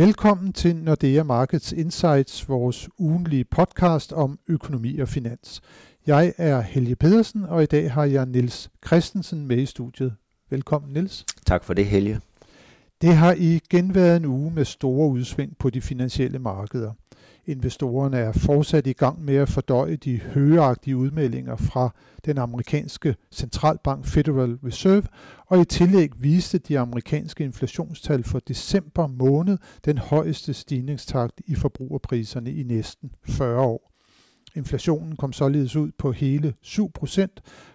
Velkommen til Nordea Markets Insights, vores ugenlige podcast om økonomi og finans. Jeg er Helge Pedersen, og i dag har jeg Nils Christensen med i studiet. Velkommen, Nils. Tak for det, Helge. Det har igen været en uge med store udsving på de finansielle markeder. Investorerne er fortsat i gang med at fordøje de højagtige udmeldinger fra den amerikanske centralbank Federal Reserve, og i tillæg viste de amerikanske inflationstal for december måned den højeste stigningstakt i forbrugerpriserne i næsten 40 år. Inflationen kom således ud på hele 7%,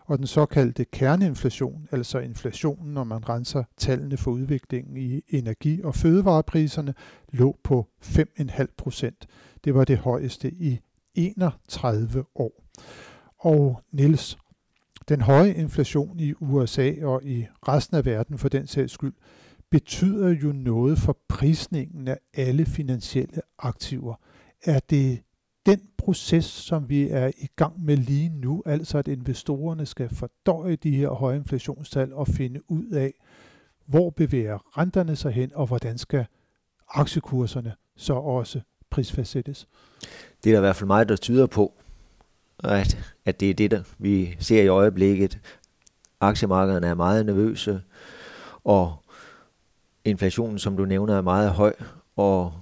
og den såkaldte kerneinflation, altså inflationen, når man renser tallene for udviklingen i energi- og fødevarepriserne, lå på 5,5%. Det var det højeste i 31 år. Og Niels, den høje inflation i USA og i resten af verden for den sags skyld, betyder jo noget for prisningen af alle finansielle aktiver. Er det den proces, som vi er i gang med lige nu, altså at investorerne skal fordøje de her høje inflationstal og finde ud af, hvor bevæger renterne sig hen, og hvordan skal aktiekurserne så også prisfastsættes? Det er der i hvert fald meget, der tyder på, at, at det er det, der vi ser i øjeblikket. Aktiemarkederne er meget nervøse, og inflationen, som du nævner, er meget høj, og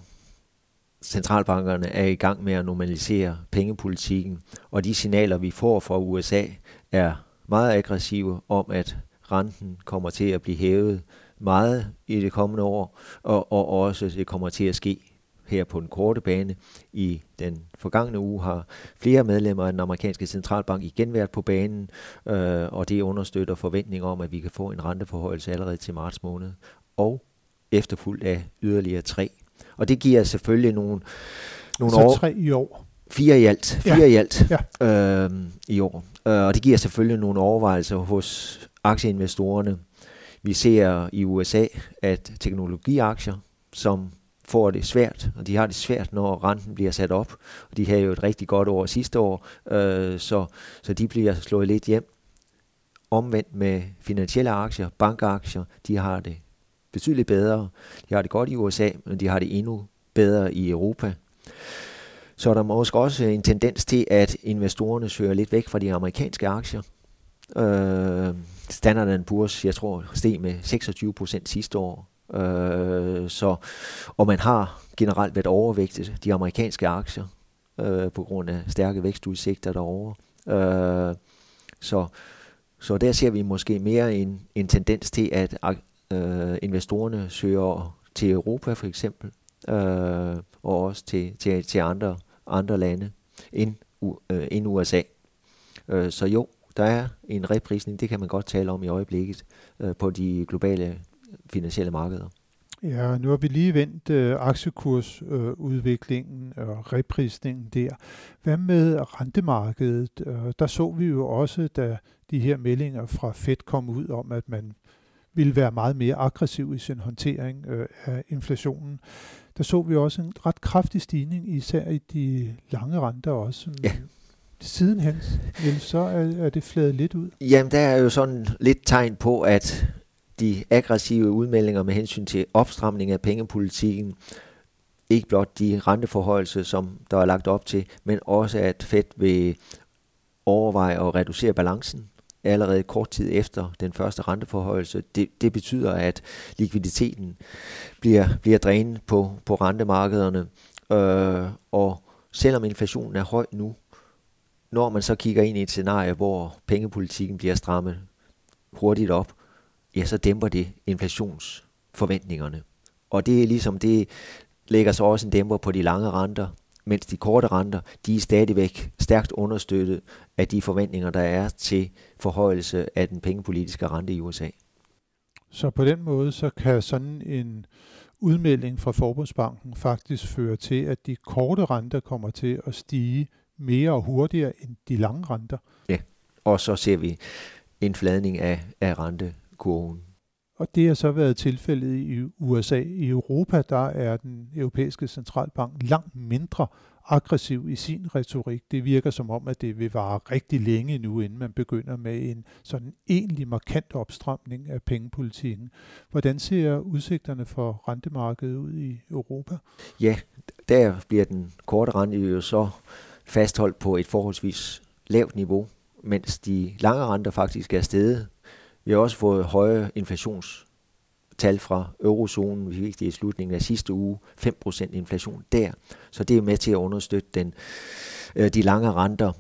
centralbankerne er i gang med at normalisere pengepolitikken, og de signaler, vi får fra USA, er meget aggressive om, at renten kommer til at blive hævet meget i det kommende år, og, og også det kommer til at ske her på den korte bane. I den forgangne uge har flere medlemmer af den amerikanske centralbank igen været på banen, øh, og det understøtter forventninger om, at vi kan få en renteforhøjelse allerede til marts måned, og efterfulgt af yderligere tre og det giver selvfølgelig nogle, nogle altså år. tre i år? Fire i alt. Fire ja. i alt ja. øh, i år. Øh, og det giver selvfølgelig nogle overvejelser hos aktieinvestorerne. Vi ser i USA, at teknologiaktier, som får det svært, og de har det svært, når renten bliver sat op. Og de havde jo et rigtig godt år sidste år, øh, så, så de bliver slået lidt hjem. Omvendt med finansielle aktier, bankaktier, de har det betydeligt bedre. De har det godt i USA, men de har det endnu bedre i Europa. Så er der måske også en tendens til, at investorerne søger lidt væk fra de amerikanske aktier. Øh, Standard Poor's, jeg tror, steg med 26 procent sidste år. Øh, så, og man har generelt været overvægtet de amerikanske aktier øh, på grund af stærke vækstudsigter derovre. Øh, så, så der ser vi måske mere en, en tendens til, at øh, investorerne søger til Europa for eksempel, øh, og også til, til, til andre, andre lande end, øh, end USA. Øh, så jo, der er en reprisning, det kan man godt tale om i øjeblikket, øh, på de globale finansielle markeder. Ja, nu har vi lige vendt øh, aktiekursudviklingen øh, og reprisningen der. Hvad med rentemarkedet? Øh, der så vi jo også, da de her meldinger fra Fed kom ud om, at man ville være meget mere aggressiv i sin håndtering øh, af inflationen. Der så vi også en ret kraftig stigning, især i de lange renter også. Ja. Sidenhen, så er, er det fladet lidt ud. Jamen, der er jo sådan lidt tegn på, at de aggressive udmeldinger med hensyn til opstramning af pengepolitikken, ikke blot de renteforholdelser, som der er lagt op til, men også at Fed vil overveje at reducere balancen allerede kort tid efter den første renteforhøjelse. Det, det betyder, at likviditeten bliver, bliver drænet på, på rentemarkederne, øh, og selvom inflationen er høj nu, når man så kigger ind i et scenarie, hvor pengepolitikken bliver strammet hurtigt op, ja, så dæmper det inflationsforventningerne. Og det er ligesom det, lægger så også en dæmper på de lange renter, mens de korte renter, de er stadigvæk stærkt understøttet af de forventninger, der er til forhøjelse af den pengepolitiske rente i USA. Så på den måde, så kan sådan en udmelding fra Forbundsbanken faktisk føre til, at de korte renter kommer til at stige mere og hurtigere end de lange renter. Ja, og så ser vi en fladning af, af rentekurven og det har så været tilfældet i USA. I Europa, der er den europæiske centralbank langt mindre aggressiv i sin retorik. Det virker som om, at det vil vare rigtig længe nu, inden man begynder med en sådan egentlig markant opstramning af pengepolitikken. Hvordan ser udsigterne for rentemarkedet ud i Europa? Ja, der bliver den korte rente jo så fastholdt på et forholdsvis lavt niveau, mens de lange renter faktisk er steget. Vi har også fået høje inflationstal fra eurozonen. Vi fik det i slutningen af sidste uge. 5% inflation der. Så det er med til at understøtte den, øh, de lange renter.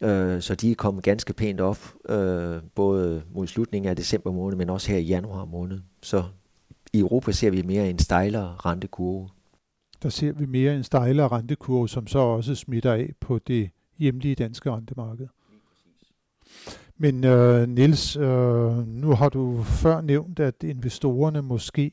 Øh, så de er kommet ganske pænt op, øh, både mod slutningen af december måned, men også her i januar måned. Så i Europa ser vi mere en stejlere rentekurve. Der ser vi mere en stejlere rentekurve, som så også smitter af på det hjemlige danske rentemarked. Men øh, Niels, øh, nu har du før nævnt, at investorerne måske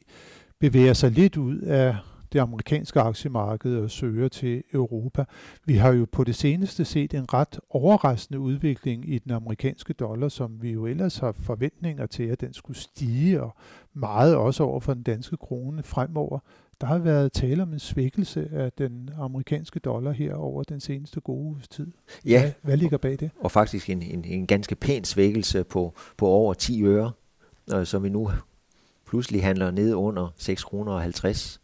bevæger sig lidt ud af det amerikanske aktiemarked og søger til Europa. Vi har jo på det seneste set en ret overraskende udvikling i den amerikanske dollar, som vi jo ellers har forventninger til, at den skulle stige, og meget også over for den danske krone fremover. Der har været tale om en svækkelse af den amerikanske dollar her over den seneste gode uges tid. Ja. Hvad, hvad ligger bag det? Og faktisk en, en, en ganske pæn svækkelse på, på over 10 øre, øh, som vi nu pludselig handler ned under 6 kroner 50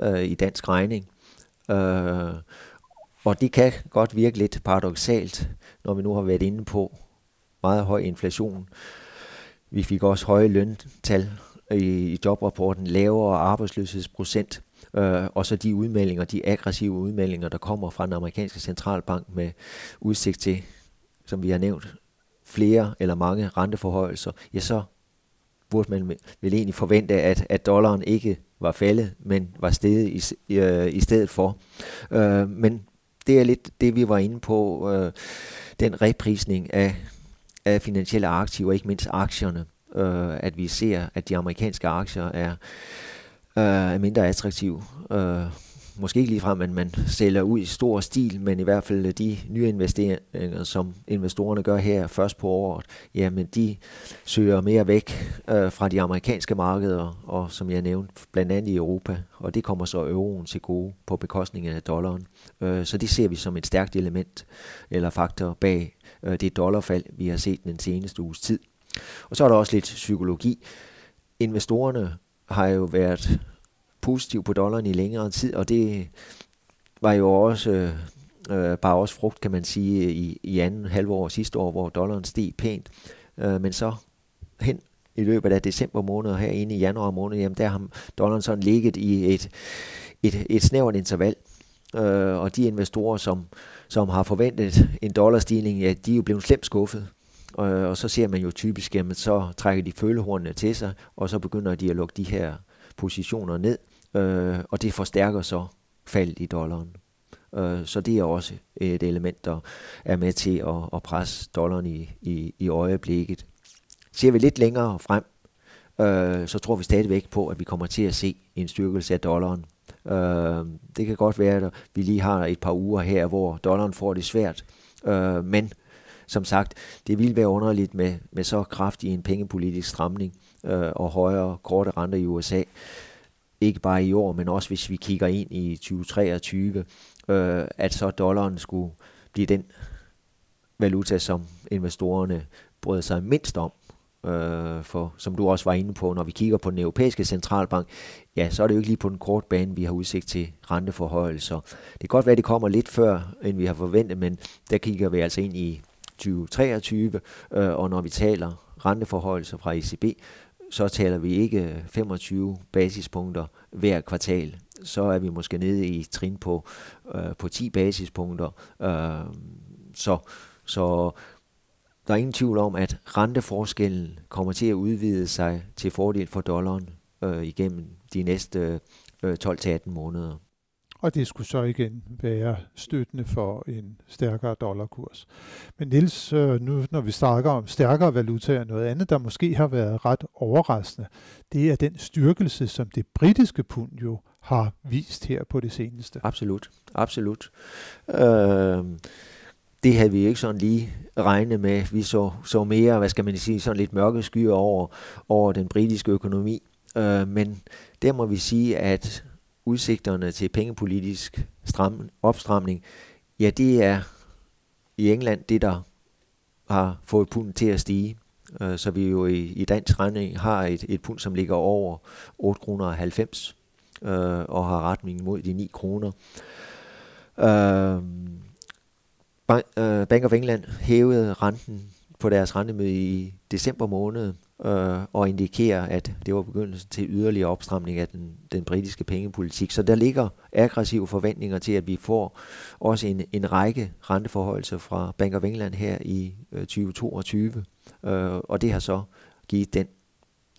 øh, i dansk regning. Øh, og det kan godt virke lidt paradoxalt, når vi nu har været inde på meget høj inflation. Vi fik også høje løntal i, i jobrapporten, lavere arbejdsløshedsprocent, øh, og så de udmeldinger, de aggressive udmeldinger, der kommer fra den amerikanske centralbank med udsigt til, som vi har nævnt, flere eller mange renteforhøjelser, ja, så burde man vel egentlig forvente, at, at dollaren ikke var faldet, men var steget i, øh, i stedet for. Øh, men det er lidt det, vi var inde på, øh, den reprisning af, af finansielle aktiver, ikke mindst aktierne, øh, at vi ser, at de amerikanske aktier er, øh, er mindre attraktive. Øh, måske ikke ligefrem, at man sælger ud i stor stil, men i hvert fald øh, de nye investeringer, som investorerne gør her først på året, jamen de søger mere væk øh, fra de amerikanske markeder, og som jeg nævnte, blandt andet i Europa, og det kommer så euroen til gode på bekostning af dollaren. Øh, så det ser vi som et stærkt element eller faktor bag øh, det dollarfald, vi har set den seneste uges tid. Og så er der også lidt psykologi. Investorerne har jo været positiv på dollaren i længere tid, og det var jo også øh, øh, bare også frugt, kan man sige, i, i anden halvår sidste år, hvor dollaren steg pænt. Øh, men så hen i løbet af december måned og herinde i januar måned, jamen der har dollaren sådan ligget i et, et, et snævert interval. Øh, og de investorer, som, som har forventet en dollarstigning, ja, de er jo blevet slemt skuffet. Og, og så ser man jo typisk, at så trækker de følehornene til sig, og så begynder de at lukke de her positioner ned øh, og det forstærker så faldet i dollaren. Øh, så det er også et element, der er med til at, at presse dollaren i, i, i øjeblikket. Ser vi lidt længere frem, øh, så tror vi stadigvæk på, at vi kommer til at se en styrkelse af dollaren. Øh, det kan godt være, at vi lige har et par uger her, hvor dollaren får det svært, øh, men som sagt, det vil være underligt med, med så kraftig en pengepolitisk stramning øh, og højere korte renter i USA ikke bare i år, men også hvis vi kigger ind i 2023, øh, at så dollaren skulle blive den valuta, som investorerne brød sig mindst om. Øh, for som du også var inde på, når vi kigger på den europæiske centralbank, ja, så er det jo ikke lige på den korte bane, vi har udsigt til renteforhøjelser. Det kan godt være, at det kommer lidt før, end vi har forventet, men der kigger vi altså ind i 2023, øh, og når vi taler renteforhøjelser fra ECB, så taler vi ikke 25 basispunkter hver kvartal. Så er vi måske nede i trin på, øh, på 10 basispunkter. Øh, så, så der er ingen tvivl om, at renteforskellen kommer til at udvide sig til fordel for dollaren øh, igennem de næste øh, 12-18 måneder. Og det skulle så igen være støttende for en stærkere dollarkurs. Men Nils, øh, nu når vi snakker om stærkere valutaer, noget andet, der måske har været ret overraskende, det er den styrkelse, som det britiske pund jo har vist her på det seneste. Absolut, absolut. Øh, det havde vi ikke sådan lige regnet med. Vi så, så mere, hvad skal man sige, sådan lidt mørke skyer over, over den britiske økonomi. Øh, men der må vi sige, at udsigterne til pengepolitisk stram, opstramning, ja, det er i England det, der har fået pundet til at stige. Øh, så vi jo i, i dansk regning har et, et pund, som ligger over 8,90 kroner øh, og har retning mod de 9 kroner. Øh, øh, Bank of England hævede renten på deres rentemøde i december måned øh, og indikerer, at det var begyndelsen til yderligere opstramning af den, den britiske pengepolitik. Så der ligger aggressive forventninger til, at vi får også en, en række renteforholdelser fra Bank of England her i øh, 2022, øh, og det har så givet den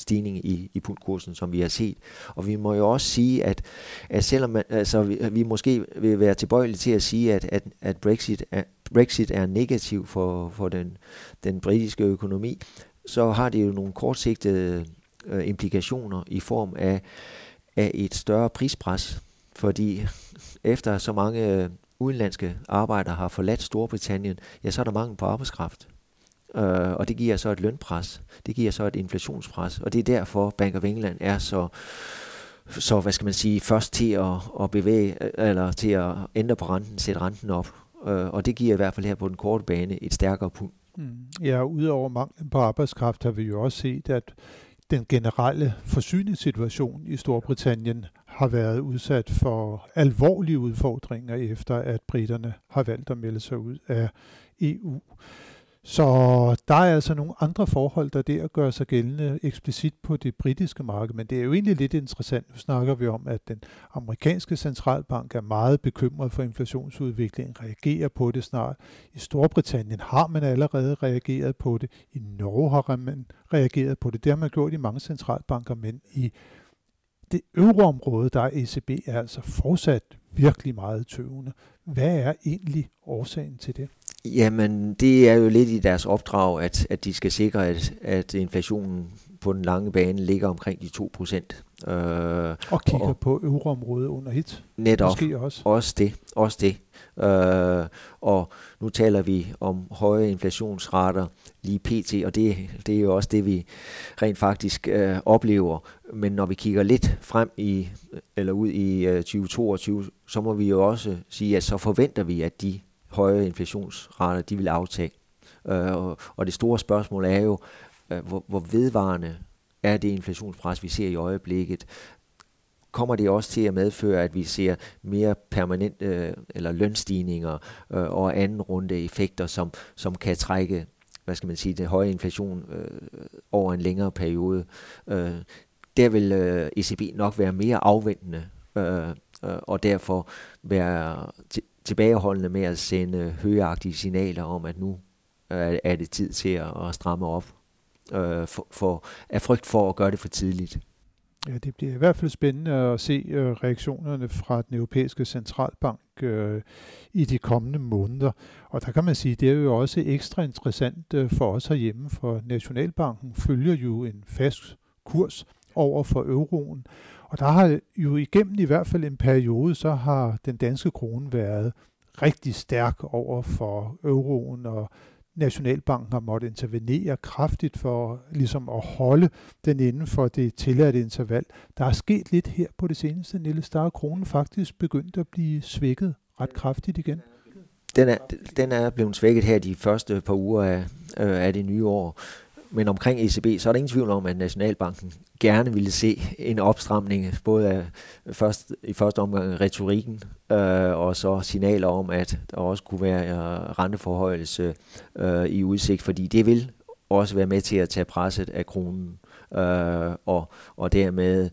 stigning i, i pundkursen, som vi har set. Og vi må jo også sige, at, at selvom man, altså, vi, vi måske vil være tilbøjelige til at sige, at, at, at Brexit, er, Brexit er negativ for, for den, den britiske økonomi, så har det jo nogle kortsigtede øh, implikationer i form af, af et større prispres, fordi efter så mange øh, udenlandske arbejdere har forladt Storbritannien, ja, så er der mangel på arbejdskraft. Øh, og det giver så et lønpres, det giver så et inflationspres, og det er derfor Bank of England er så så hvad skal man sige, først til at, at bevæge, øh, eller til at ændre på renten, sætte renten op. Øh, og det giver i hvert fald her på den korte bane et stærkere pund. Mm. Ja, udover manglen på arbejdskraft har vi jo også set, at den generelle forsyningssituation i Storbritannien har været udsat for alvorlige udfordringer efter, at britterne har valgt at melde sig ud af EU. Så der er altså nogle andre forhold, der der gør sig gældende eksplicit på det britiske marked, men det er jo egentlig lidt interessant. Nu snakker vi om, at den amerikanske centralbank er meget bekymret for inflationsudviklingen, reagerer på det snart. I Storbritannien har man allerede reageret på det. I Norge har man reageret på det. Det har man gjort i mange centralbanker, men i det øvre område, der er ECB, er altså fortsat virkelig meget tøvende. Hvad er egentlig årsagen til det? Jamen, det er jo lidt i deres opdrag, at, at de skal sikre, at, at inflationen på den lange bane ligger omkring de 2 procent. Øh, og kigger og, på euroområdet under hit. Netop. Måske også. Også det. Også det. Øh, og nu taler vi om høje inflationsrater lige pt, og det, det er jo også det, vi rent faktisk øh, oplever. Men når vi kigger lidt frem i, eller ud i øh, 2022, så må vi jo også sige, at så forventer vi, at de høje inflationsrater, de vil aftage. Øh, og, og det store spørgsmål er jo, øh, hvor, hvor vedvarende er det inflationspres, vi ser i øjeblikket? Kommer det også til at medføre, at vi ser mere permanente øh, eller lønstigninger øh, og anden runde effekter, som, som kan trække hvad skal man sige, det høje inflation øh, over en længere periode. Øh, der vil øh, ECB nok være mere afventende, øh, øh og derfor være tilbageholdende med at sende højagtige signaler om, at nu øh, er det tid til at, at stramme op, øh, for, for, af frygt for at gøre det for tidligt. Ja, det bliver i hvert fald spændende at se øh, reaktionerne fra den europæiske centralbank øh, i de kommende måneder. Og der kan man sige, det er jo også ekstra interessant øh, for os herhjemme, for Nationalbanken følger jo en fast kurs over for euroen. Og der har jo igennem i hvert fald en periode, så har den danske krone været rigtig stærk over for euroen, og Nationalbanken har måttet intervenere kraftigt for ligesom at holde den inden for det tilladte interval. Der er sket lidt her på det seneste, Nille Der er kronen faktisk begyndt at blive svækket ret kraftigt igen. Den er, den er blevet svækket her de første par uger af, øh, af det nye år. Men omkring ECB, så er der ingen tvivl om, at Nationalbanken gerne ville se en opstramning, både af først, i første omgang retorikken, øh, og så signaler om, at der også kunne være øh, renteforhøjelse øh, i udsigt, fordi det vil også være med til at tage presset af kronen, øh, og, og dermed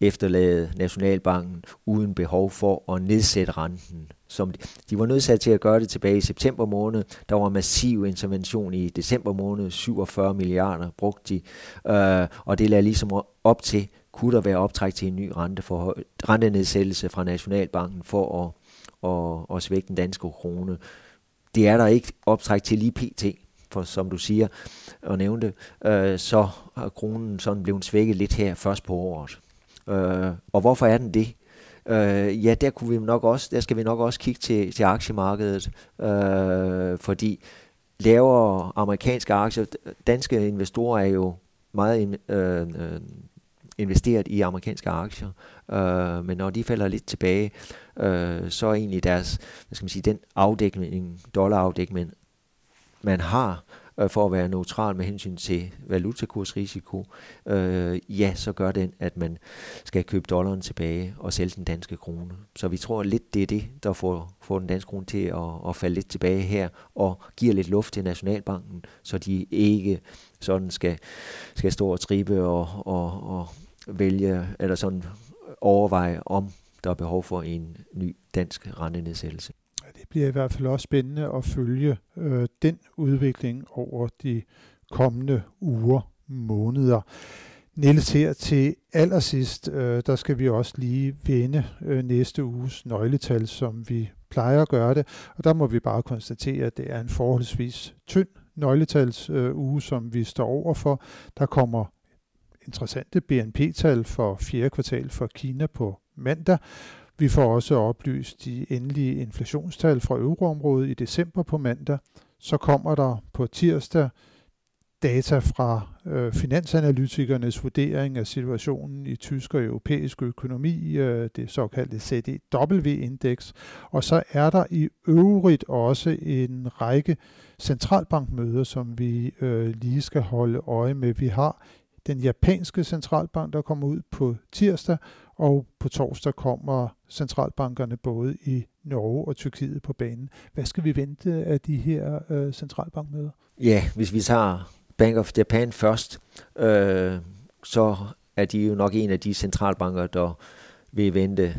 efterlade Nationalbanken uden behov for at nedsætte renten som de, de var nødsat til at gøre det tilbage i september måned. Der var massiv intervention i december måned, 47 milliarder brugte de, øh, og det lader ligesom op til, kunne der være optræk til en ny rente for, rentenedsættelse fra Nationalbanken for at, at, at svække den danske krone. Det er der ikke optræk til lige pt., for som du siger og nævnte, øh, så har kronen sådan blevet svækket lidt her først på året. Øh, og hvorfor er den det? Øh, ja, der, kunne vi nok også, der skal vi nok også kigge til, til aktiemarkedet, øh, fordi lavere amerikanske aktier, danske investorer er jo meget øh, øh, investeret i amerikanske aktier, øh, men når de falder lidt tilbage, øh, så er egentlig deres, hvad skal man sige, den afdækning, dollarafdækning, man har, øh, Øh, for at være neutral med hensyn til valutakursrisiko, øh, ja, så gør den, at man skal købe dollaren tilbage og sælge den danske krone. Så vi tror lidt, det er det, der får, får den danske krone til at, at falde lidt tilbage her, og giver lidt luft til Nationalbanken, så de ikke sådan skal, skal stå og tribe og, og, og vælge, eller sådan overveje, om der er behov for en ny dansk rentenedsættelse det bliver i hvert fald også spændende at følge øh, den udvikling over de kommende uger, måneder. Niels, her til allersidst, øh, der skal vi også lige vende øh, næste uges nøgletal, som vi plejer at gøre det. Og der må vi bare konstatere, at det er en forholdsvis tynd nøgletalsuge, øh, uge, som vi står over for. Der kommer interessante BNP-tal for fjerde kvartal for Kina på mandag, vi får også oplyst de endelige inflationstal fra euroområdet i december på mandag. Så kommer der på tirsdag data fra øh, finansanalytikernes vurdering af situationen i tysk og europæisk økonomi, øh, det såkaldte CDW-indeks. Og så er der i øvrigt også en række centralbankmøder, som vi øh, lige skal holde øje med. Vi har den japanske centralbank, der kommer ud på tirsdag, og på torsdag kommer centralbankerne både i Norge og Tyrkiet på banen. Hvad skal vi vente af de her øh, centralbankmøder? Ja, hvis vi tager Bank of Japan først, øh, så er de jo nok en af de centralbanker, der vil vente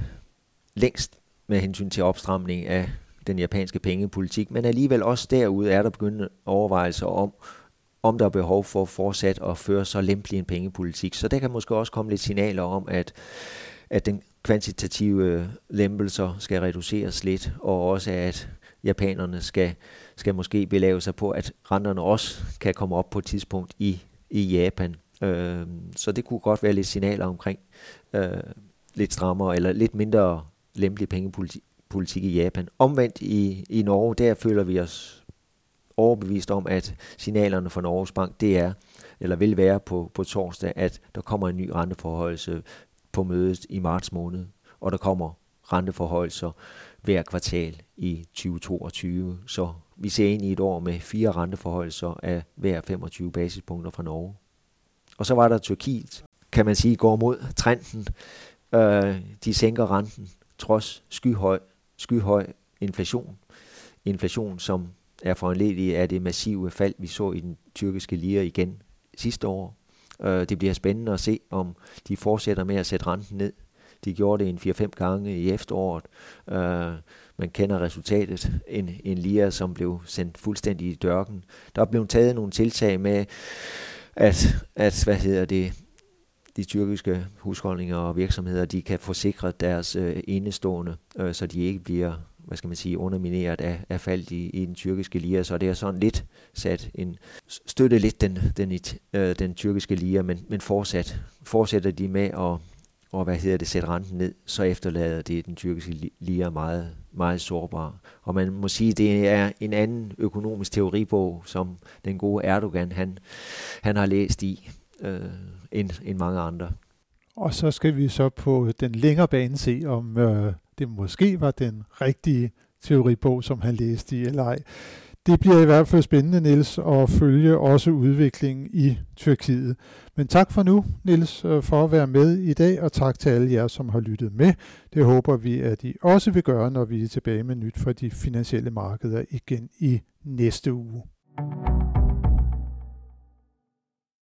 længst med hensyn til opstramning af den japanske pengepolitik, men alligevel også derude er der begyndende overvejelser om, om der er behov for fortsat at føre så lempelig en pengepolitik. Så der kan måske også komme lidt signaler om, at, at den kvantitative øh, lempelser skal reduceres lidt, og også at japanerne skal, skal måske belave sig på, at renterne også kan komme op på et tidspunkt i, i Japan. Øh, så det kunne godt være lidt signaler omkring øh, lidt strammere eller lidt mindre lempelig pengepolitik politik i Japan. Omvendt i, i Norge, der føler vi os overbevist om, at signalerne fra Norges Bank, det er, eller vil være på, på torsdag, at der kommer en ny renteforhøjelse på mødet i marts måned, og der kommer renteforhøjelser hver kvartal i 2022. Så vi ser ind i et år med fire renteforhøjelser af hver 25 basispunkter fra Norge. Og så var der Tyrkiet, kan man sige, går mod trenden. Øh, de sænker renten trods skyhøj, skyhøj inflation. Inflation, som er foranledet af det massive fald, vi så i den tyrkiske lira igen sidste år. Øh, det bliver spændende at se, om de fortsætter med at sætte renten ned. De gjorde det en 4-5 gange i efteråret. Øh, man kender resultatet. En, en lira, som blev sendt fuldstændig i dørken. Der er blevet taget nogle tiltag med, at, at hvad hedder det, de tyrkiske husholdninger og virksomheder, de kan forsikre deres øh, indestående, øh, så de ikke bliver hvad skal man sige, undermineret af, af fald i, i den tyrkiske lira, så det er sådan lidt sat en, støtte lidt den, den, øh, den tyrkiske lira, men, men fortsat, fortsætter de med at, og hvad hedder det, sætte renten ned, så efterlader det den tyrkiske lira meget, meget sårbar. Og man må sige, det er en anden økonomisk teoribog, som den gode Erdogan, han, han har læst i, øh, end, end mange andre. Og så skal vi så på den længere bane se, om øh, det måske var den rigtige teoribog, som han læste i, eller ej. Det bliver i hvert fald spændende, Niels, at følge også udviklingen i Tyrkiet. Men tak for nu, Niels, øh, for at være med i dag, og tak til alle jer, som har lyttet med. Det håber vi, at I også vil gøre, når vi er tilbage med nyt for de finansielle markeder igen i næste uge.